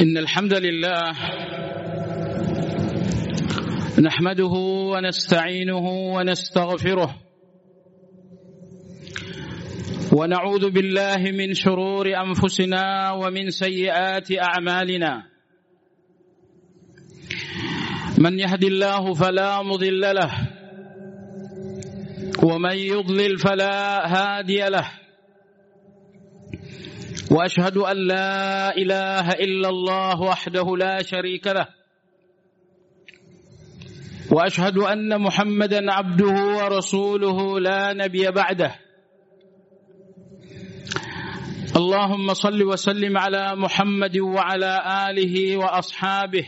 إن الحمد لله نحمده ونستعينه ونستغفره ونعوذ بالله من شرور أنفسنا ومن سيئات أعمالنا. من يهد الله فلا مضل له ومن يضلل فلا هادي له. وأشهد أن لا إله إلا الله وحده لا شريك له. وأشهد أن محمدا عبده ورسوله لا نبي بعده. اللهم صل وسلم على محمد وعلى آله وأصحابه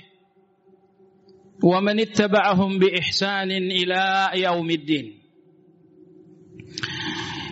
ومن اتبعهم بإحسان إلى يوم الدين.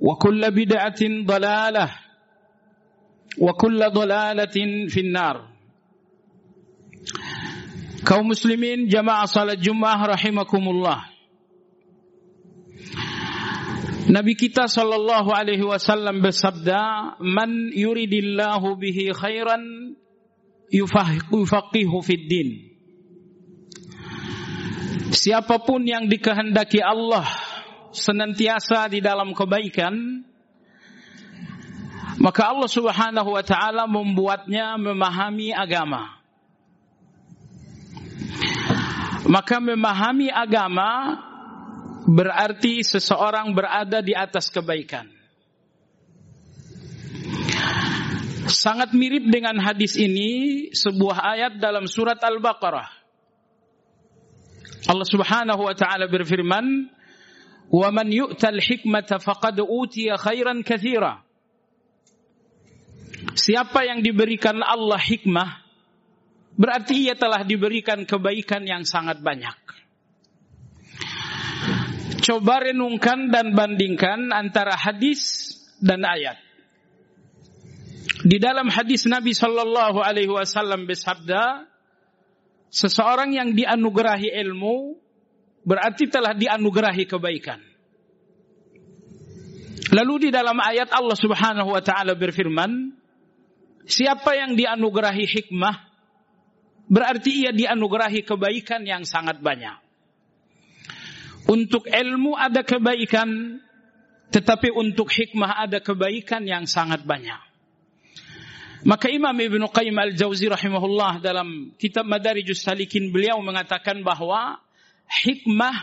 وكل بدعة ضلالة وكل ضلالة في النار kaum muslimin jamaah salat Jumat rahimakumullah Nabi kita sallallahu alaihi wasallam bersabda man yuridillahu bihi khairan yufaqihu fid din Siapapun yang dikehendaki Allah senantiasa di dalam kebaikan maka Allah Subhanahu wa taala membuatnya memahami agama. Maka memahami agama berarti seseorang berada di atas kebaikan. Sangat mirip dengan hadis ini sebuah ayat dalam surat Al-Baqarah. Allah Subhanahu wa taala berfirman Wa man yu'tal hikmata faqad utiya khairan. Siapa yang diberikan Allah hikmah berarti ia telah diberikan kebaikan yang sangat banyak. Coba renungkan dan bandingkan antara hadis dan ayat. Di dalam hadis Nabi Shallallahu Alaihi Wasallam bersabda, seseorang yang dianugerahi ilmu berarti telah dianugerahi kebaikan. Lalu di dalam ayat Allah Subhanahu wa taala berfirman, siapa yang dianugerahi hikmah berarti ia dianugerahi kebaikan yang sangat banyak. Untuk ilmu ada kebaikan, tetapi untuk hikmah ada kebaikan yang sangat banyak. Maka Imam Ibn Qayyim Al-Jauzi rahimahullah dalam kitab Madarijus Salikin beliau mengatakan bahwa hikmah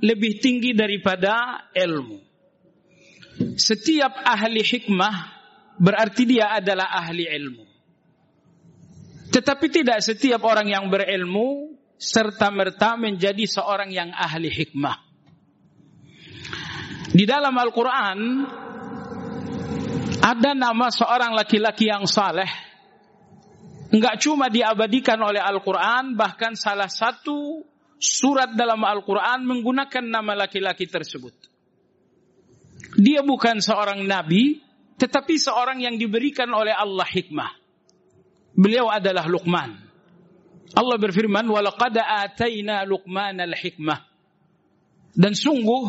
lebih tinggi daripada ilmu. Setiap ahli hikmah berarti dia adalah ahli ilmu. Tetapi tidak setiap orang yang berilmu serta merta menjadi seorang yang ahli hikmah. Di dalam Al-Quran ada nama seorang laki-laki yang saleh. Enggak cuma diabadikan oleh Al-Quran, bahkan salah satu surat dalam Al-Quran menggunakan nama laki-laki tersebut. Dia bukan seorang nabi, tetapi seorang yang diberikan oleh Allah hikmah. Beliau adalah Luqman. Allah berfirman, "Walaqad ataina Luqman al-hikmah." Dan sungguh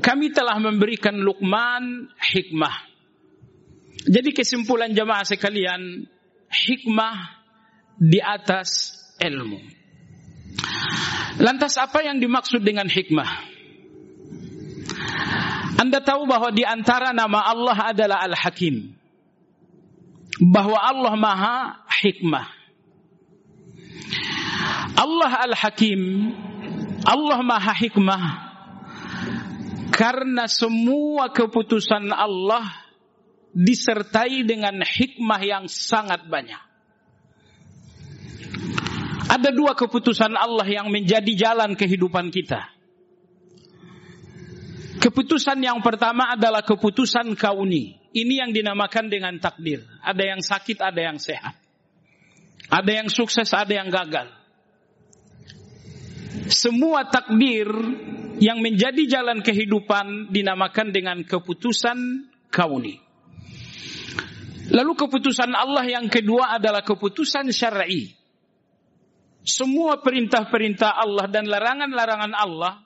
kami telah memberikan Luqman hikmah. Jadi kesimpulan jamaah sekalian, hikmah di atas ilmu. Lantas apa yang dimaksud dengan hikmah? Anda tahu bahwa di antara nama Allah adalah Al-Hakim. Bahwa Allah Maha Hikmah. Allah Al-Hakim, Allah Maha Hikmah karena semua keputusan Allah disertai dengan hikmah yang sangat banyak. Ada dua keputusan Allah yang menjadi jalan kehidupan kita. Keputusan yang pertama adalah keputusan kauni. Ini yang dinamakan dengan takdir. Ada yang sakit, ada yang sehat. Ada yang sukses, ada yang gagal. Semua takdir yang menjadi jalan kehidupan dinamakan dengan keputusan kauni. Lalu keputusan Allah yang kedua adalah keputusan syar'i. Semua perintah-perintah Allah dan larangan-larangan Allah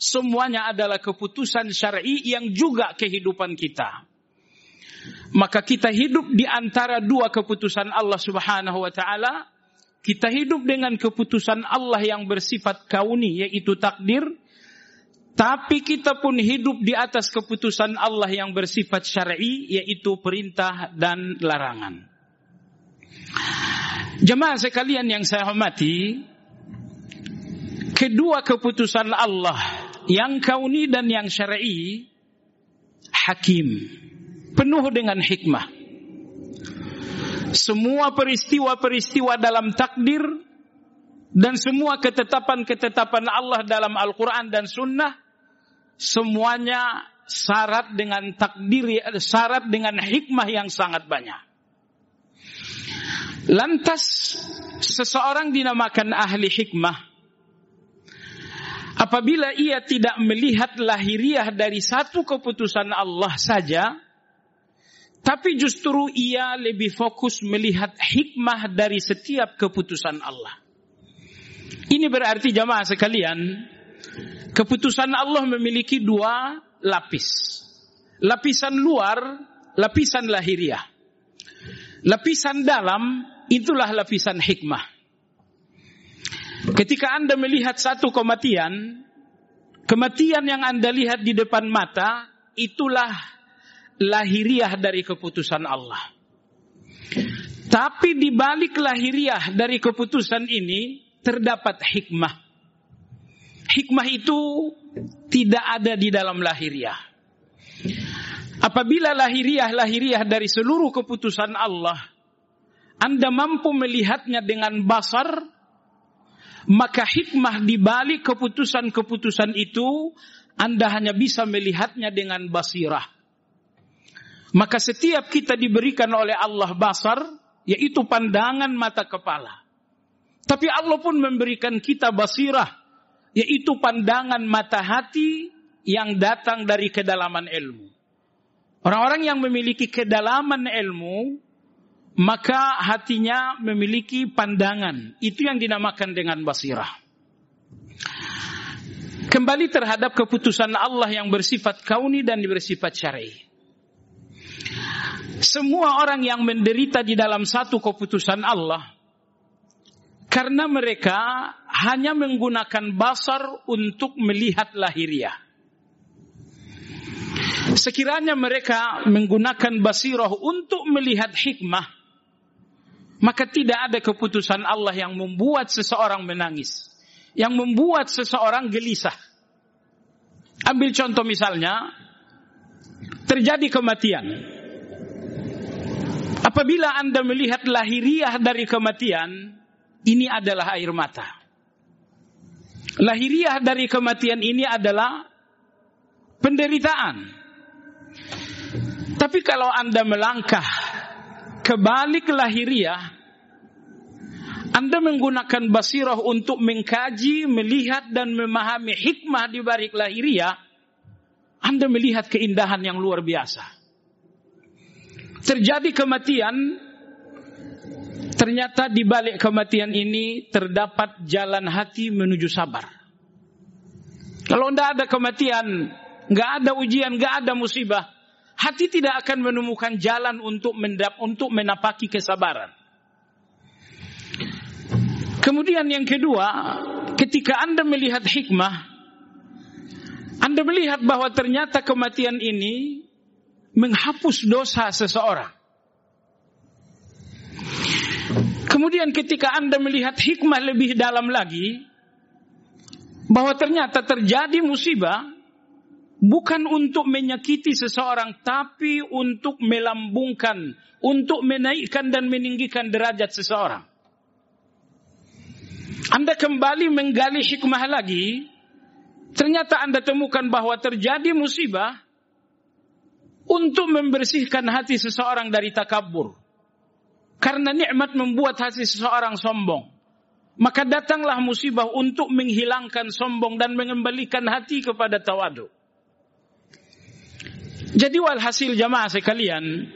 semuanya adalah keputusan syar'i yang juga kehidupan kita. Maka kita hidup di antara dua keputusan Allah Subhanahu wa taala. Kita hidup dengan keputusan Allah yang bersifat kauni yaitu takdir. Tapi kita pun hidup di atas keputusan Allah yang bersifat syar'i yaitu perintah dan larangan. Jemaah sekalian yang saya hormati, kedua keputusan Allah yang kauni dan yang syar'i hakim penuh dengan hikmah. Semua peristiwa-peristiwa dalam takdir dan semua ketetapan-ketetapan Allah dalam Al-Quran dan Sunnah semuanya syarat dengan takdir syarat dengan hikmah yang sangat banyak lantas seseorang dinamakan ahli hikmah Apabila ia tidak melihat lahiriah dari satu keputusan Allah saja, tapi justru ia lebih fokus melihat hikmah dari setiap keputusan Allah. Ini berarti jamaah sekalian, keputusan Allah memiliki dua lapis. Lapisan luar, lapisan lahiriah. Lapisan dalam, itulah lapisan hikmah. Ketika Anda melihat satu kematian, kematian yang Anda lihat di depan mata, itulah lahiriah dari keputusan Allah. Tapi di balik lahiriah dari keputusan ini terdapat hikmah. Hikmah itu tidak ada di dalam lahiriah. Apabila lahiriah-lahiriah dari seluruh keputusan Allah, Anda mampu melihatnya dengan basar, maka hikmah di balik keputusan-keputusan itu Anda hanya bisa melihatnya dengan basirah. Maka setiap kita diberikan oleh Allah basar, yaitu pandangan mata kepala. Tapi Allah pun memberikan kita basirah, yaitu pandangan mata hati yang datang dari kedalaman ilmu. Orang-orang yang memiliki kedalaman ilmu, maka hatinya memiliki pandangan. Itu yang dinamakan dengan basirah. Kembali terhadap keputusan Allah yang bersifat kauni dan bersifat syar'i. Semua orang yang menderita di dalam satu keputusan Allah karena mereka hanya menggunakan basar untuk melihat lahiriah. Sekiranya mereka menggunakan basirah untuk melihat hikmah, maka tidak ada keputusan Allah yang membuat seseorang menangis, yang membuat seseorang gelisah. Ambil contoh misalnya, terjadi kematian. Apabila Anda melihat lahiriah dari kematian, ini adalah air mata. Lahiriah dari kematian ini adalah penderitaan. Tapi kalau Anda melangkah kebalik lahiriah, Anda menggunakan basirah untuk mengkaji, melihat dan memahami hikmah di balik lahiriah, Anda melihat keindahan yang luar biasa. Terjadi kematian, Ternyata di balik kematian ini terdapat jalan hati menuju sabar. Kalau tidak ada kematian, nggak ada ujian, nggak ada musibah, hati tidak akan menemukan jalan untuk mendap untuk menapaki kesabaran. Kemudian yang kedua, ketika Anda melihat hikmah, Anda melihat bahwa ternyata kematian ini menghapus dosa seseorang. Kemudian ketika Anda melihat hikmah lebih dalam lagi, bahwa ternyata terjadi musibah, bukan untuk menyakiti seseorang, tapi untuk melambungkan, untuk menaikkan dan meninggikan derajat seseorang. Anda kembali menggali hikmah lagi, ternyata Anda temukan bahwa terjadi musibah untuk membersihkan hati seseorang dari takabur. Karena nikmat membuat hati seseorang sombong. Maka datanglah musibah untuk menghilangkan sombong dan mengembalikan hati kepada tawadu. Jadi walhasil jamaah sekalian,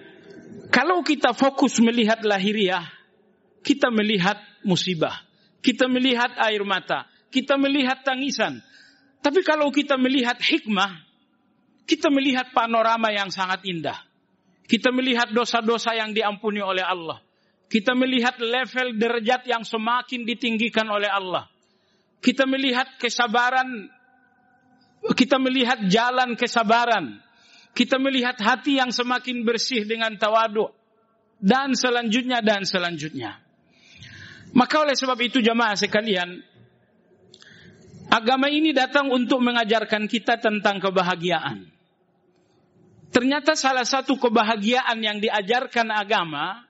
kalau kita fokus melihat lahiriah, kita melihat musibah. Kita melihat air mata. Kita melihat tangisan. Tapi kalau kita melihat hikmah, kita melihat panorama yang sangat indah. Kita melihat dosa-dosa yang diampuni oleh Allah. Kita melihat level derajat yang semakin ditinggikan oleh Allah. Kita melihat kesabaran, kita melihat jalan kesabaran. Kita melihat hati yang semakin bersih dengan tawadu. Dan selanjutnya, dan selanjutnya. Maka oleh sebab itu jamaah sekalian, agama ini datang untuk mengajarkan kita tentang kebahagiaan. Ternyata salah satu kebahagiaan yang diajarkan agama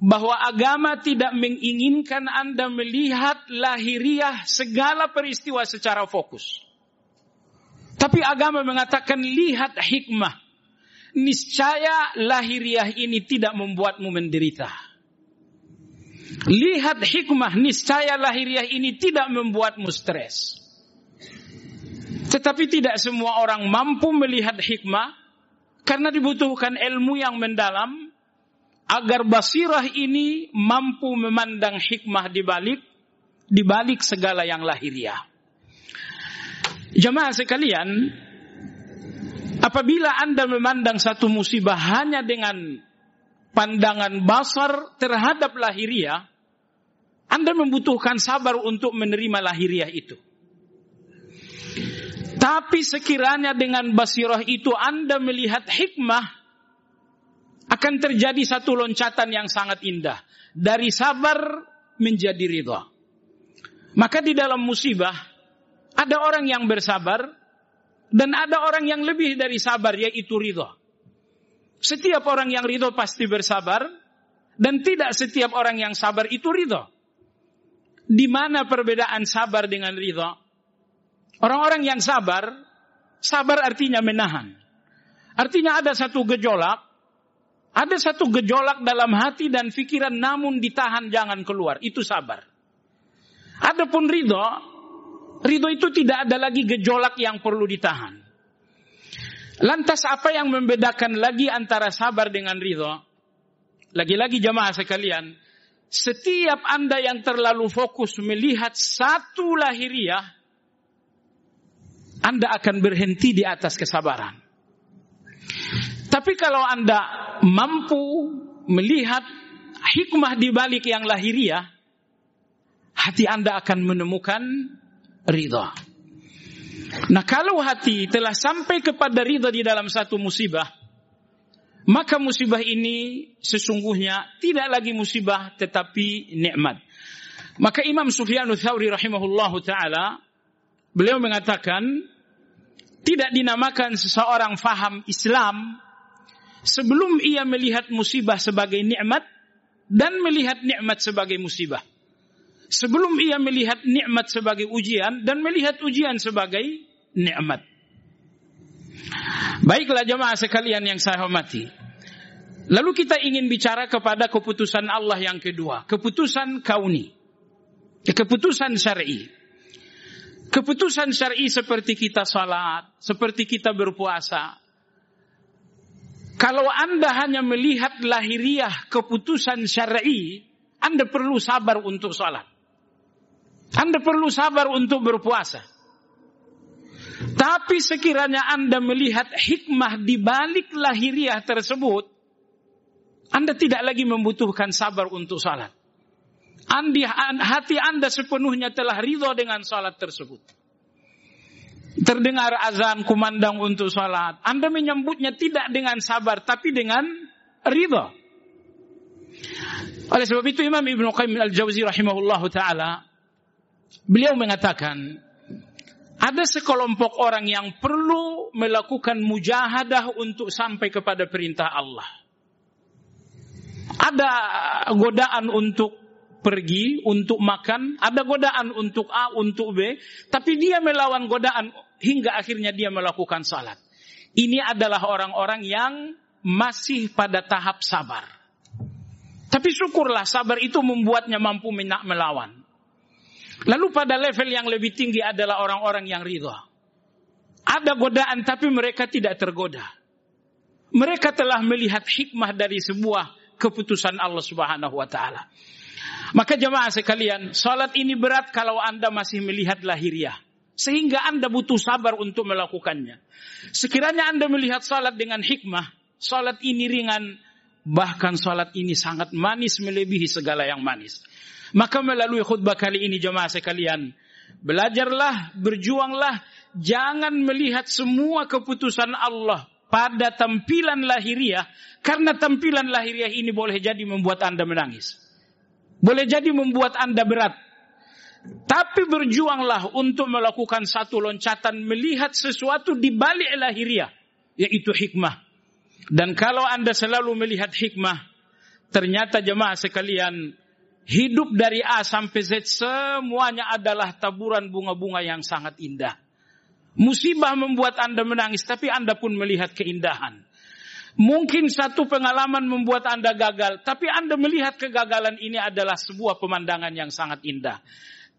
bahwa agama tidak menginginkan Anda melihat lahiriah segala peristiwa secara fokus. Tapi agama mengatakan lihat hikmah. Niscaya lahiriah ini tidak membuatmu menderita. Lihat hikmah, niscaya lahiriah ini tidak membuatmu stres. Tetapi tidak semua orang mampu melihat hikmah karena dibutuhkan ilmu yang mendalam agar basirah ini mampu memandang hikmah di balik di balik segala yang lahiriah. Jemaah sekalian, apabila Anda memandang satu musibah hanya dengan pandangan basar terhadap lahiriah, Anda membutuhkan sabar untuk menerima lahiriah itu. Tapi sekiranya dengan basirah itu Anda melihat hikmah akan terjadi satu loncatan yang sangat indah. Dari sabar menjadi ridha. Maka di dalam musibah, ada orang yang bersabar, dan ada orang yang lebih dari sabar, yaitu ridha. Setiap orang yang ridho pasti bersabar, dan tidak setiap orang yang sabar itu ridho. Di mana perbedaan sabar dengan ridho? Orang-orang yang sabar, sabar artinya menahan. Artinya ada satu gejolak, ada satu gejolak dalam hati dan pikiran namun ditahan jangan keluar. Itu sabar. Adapun ridho, ridho itu tidak ada lagi gejolak yang perlu ditahan. Lantas apa yang membedakan lagi antara sabar dengan ridho? Lagi-lagi jamaah sekalian, setiap Anda yang terlalu fokus melihat satu lahiriah, Anda akan berhenti di atas kesabaran. Tapi kalau Anda mampu melihat hikmah di balik yang lahiriah, hati Anda akan menemukan ridha. Nah kalau hati telah sampai kepada ridha di dalam satu musibah, maka musibah ini sesungguhnya tidak lagi musibah tetapi nikmat. Maka Imam Sufyan Thawri rahimahullahu taala beliau mengatakan tidak dinamakan seseorang faham Islam sebelum ia melihat musibah sebagai nikmat dan melihat nikmat sebagai musibah. Sebelum ia melihat nikmat sebagai ujian dan melihat ujian sebagai nikmat. Baiklah jemaah sekalian yang saya hormati. Lalu kita ingin bicara kepada keputusan Allah yang kedua, keputusan kauni. Keputusan syar'i. Keputusan syar'i seperti kita salat, seperti kita berpuasa, Kalau Anda hanya melihat lahiriah keputusan syar'i, Anda perlu sabar untuk sholat. Anda perlu sabar untuk berpuasa. Tapi sekiranya Anda melihat hikmah di balik lahiriah tersebut, Anda tidak lagi membutuhkan sabar untuk salat. Andi, hati Anda sepenuhnya telah ridho dengan salat tersebut. Terdengar azan kumandang untuk salat. Anda menyambutnya tidak dengan sabar, tapi dengan ridha. Oleh sebab itu Imam Ibn Qayyim al-Jauzi rahimahullah ta'ala, beliau mengatakan, ada sekelompok orang yang perlu melakukan mujahadah untuk sampai kepada perintah Allah. Ada godaan untuk pergi untuk makan, ada godaan untuk A, untuk B, tapi dia melawan godaan hingga akhirnya dia melakukan salat. Ini adalah orang-orang yang masih pada tahap sabar. Tapi syukurlah sabar itu membuatnya mampu melawan. Lalu pada level yang lebih tinggi adalah orang-orang yang ridha. Ada godaan tapi mereka tidak tergoda. Mereka telah melihat hikmah dari sebuah keputusan Allah Subhanahu wa taala. Maka jemaah sekalian, salat ini berat kalau Anda masih melihat lahiriah. Sehingga Anda butuh sabar untuk melakukannya. Sekiranya Anda melihat salat dengan hikmah, salat ini ringan, bahkan salat ini sangat manis melebihi segala yang manis. Maka melalui khutbah kali ini jemaah sekalian, belajarlah, berjuanglah, jangan melihat semua keputusan Allah pada tampilan lahiriah, karena tampilan lahiriah ini boleh jadi membuat Anda menangis. Boleh jadi membuat Anda berat. Tapi berjuanglah untuk melakukan satu loncatan melihat sesuatu di balik lahiriah. Yaitu hikmah. Dan kalau Anda selalu melihat hikmah, ternyata jemaah sekalian, hidup dari A sampai Z semuanya adalah taburan bunga-bunga yang sangat indah. Musibah membuat Anda menangis, tapi Anda pun melihat keindahan. Mungkin satu pengalaman membuat Anda gagal, tapi Anda melihat kegagalan ini adalah sebuah pemandangan yang sangat indah.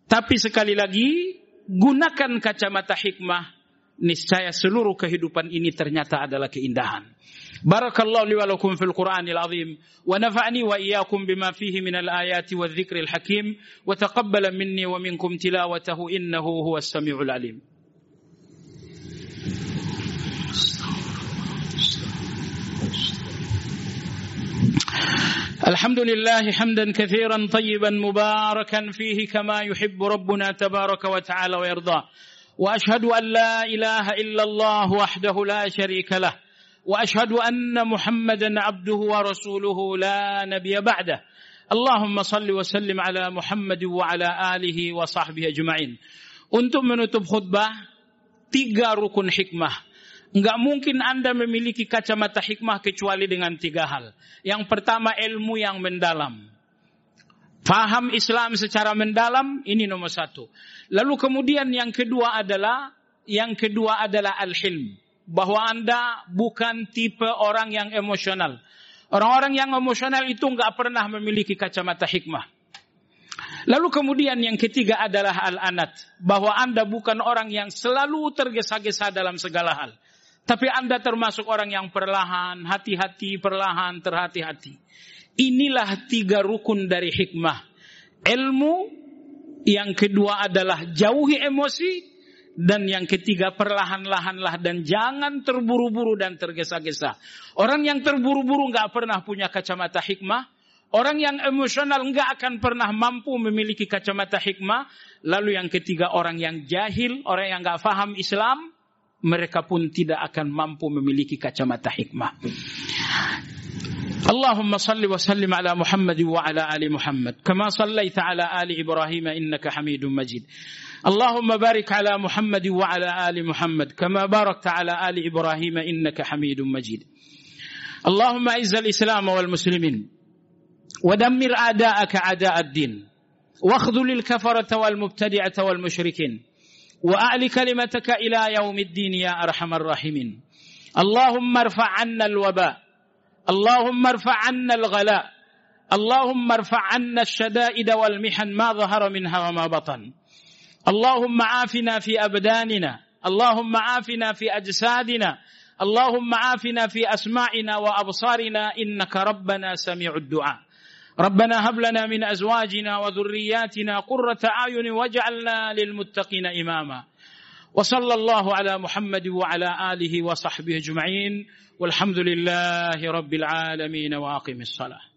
Tapi sekali lagi, gunakan kacamata hikmah, niscaya seluruh kehidupan ini ternyata adalah keindahan. Barakallahu li wa lakum fil Qur'anil azim wa nafa'ni wa iyyakum bima fihi minal ayati wadh-dhikril hakim wa taqabbala minni wa minkum tilawatahu innahu huwas samiul alim. الحمد لله حمدا كثيرا طيبا مباركا فيه كما يحب ربنا تبارك وتعالى ويرضى واشهد ان لا اله الا الله وحده لا شريك له واشهد ان محمدا عبده ورسوله لا نبي بعده اللهم صل وسلم على محمد وعلى اله وصحبه اجمعين untuk menutup khutbah tiga rukun hikmah Enggak mungkin Anda memiliki kacamata hikmah kecuali dengan tiga hal. Yang pertama ilmu yang mendalam. Faham Islam secara mendalam, ini nomor satu. Lalu kemudian yang kedua adalah, yang kedua adalah al-hilm. Bahwa Anda bukan tipe orang yang emosional. Orang-orang yang emosional itu enggak pernah memiliki kacamata hikmah. Lalu kemudian yang ketiga adalah al-anat. Bahwa Anda bukan orang yang selalu tergesa-gesa dalam segala hal. Tapi Anda termasuk orang yang perlahan, hati-hati, perlahan, terhati-hati. Inilah tiga rukun dari hikmah. Ilmu, yang kedua adalah jauhi emosi, dan yang ketiga perlahan-lahanlah dan jangan terburu-buru dan tergesa-gesa. Orang yang terburu-buru nggak pernah punya kacamata hikmah. Orang yang emosional nggak akan pernah mampu memiliki kacamata hikmah. Lalu yang ketiga orang yang jahil, orang yang nggak faham Islam, mereka pun tidak akan mampu memiliki kacamata hikmah. اللهم صل وسلم على محمد وعلى آل محمد. كما صليت على آل إبراهيم إنك حميد مجيد. اللهم بارك على محمد وعلى آل محمد. كما باركت على آل إبراهيم إنك حميد مجيد. اللهم أعز الإسلام والمسلمين. ودمر أعداءك أعداء الدين. واخذل الكفرة والمبتدعة والمشركين. وأعل كلمتك إلى يوم الدين يا أرحم الراحمين. اللهم ارفع عنا الوباء. اللهم ارفع عنا الغلاء. اللهم ارفع عنا الشدائد والمحن ما ظهر منها وما بطن. اللهم عافنا في أبداننا. اللهم عافنا في أجسادنا. اللهم عافنا في أسماعنا وأبصارنا. إنك ربنا سميع الدعاء. ربنا هب لنا من أزواجنا وذرياتنا قرة أعين واجعلنا للمتقين إماما. وصلى الله على محمد وعلى آله وصحبه أجمعين والحمد لله رب العالمين وأقم الصلاة.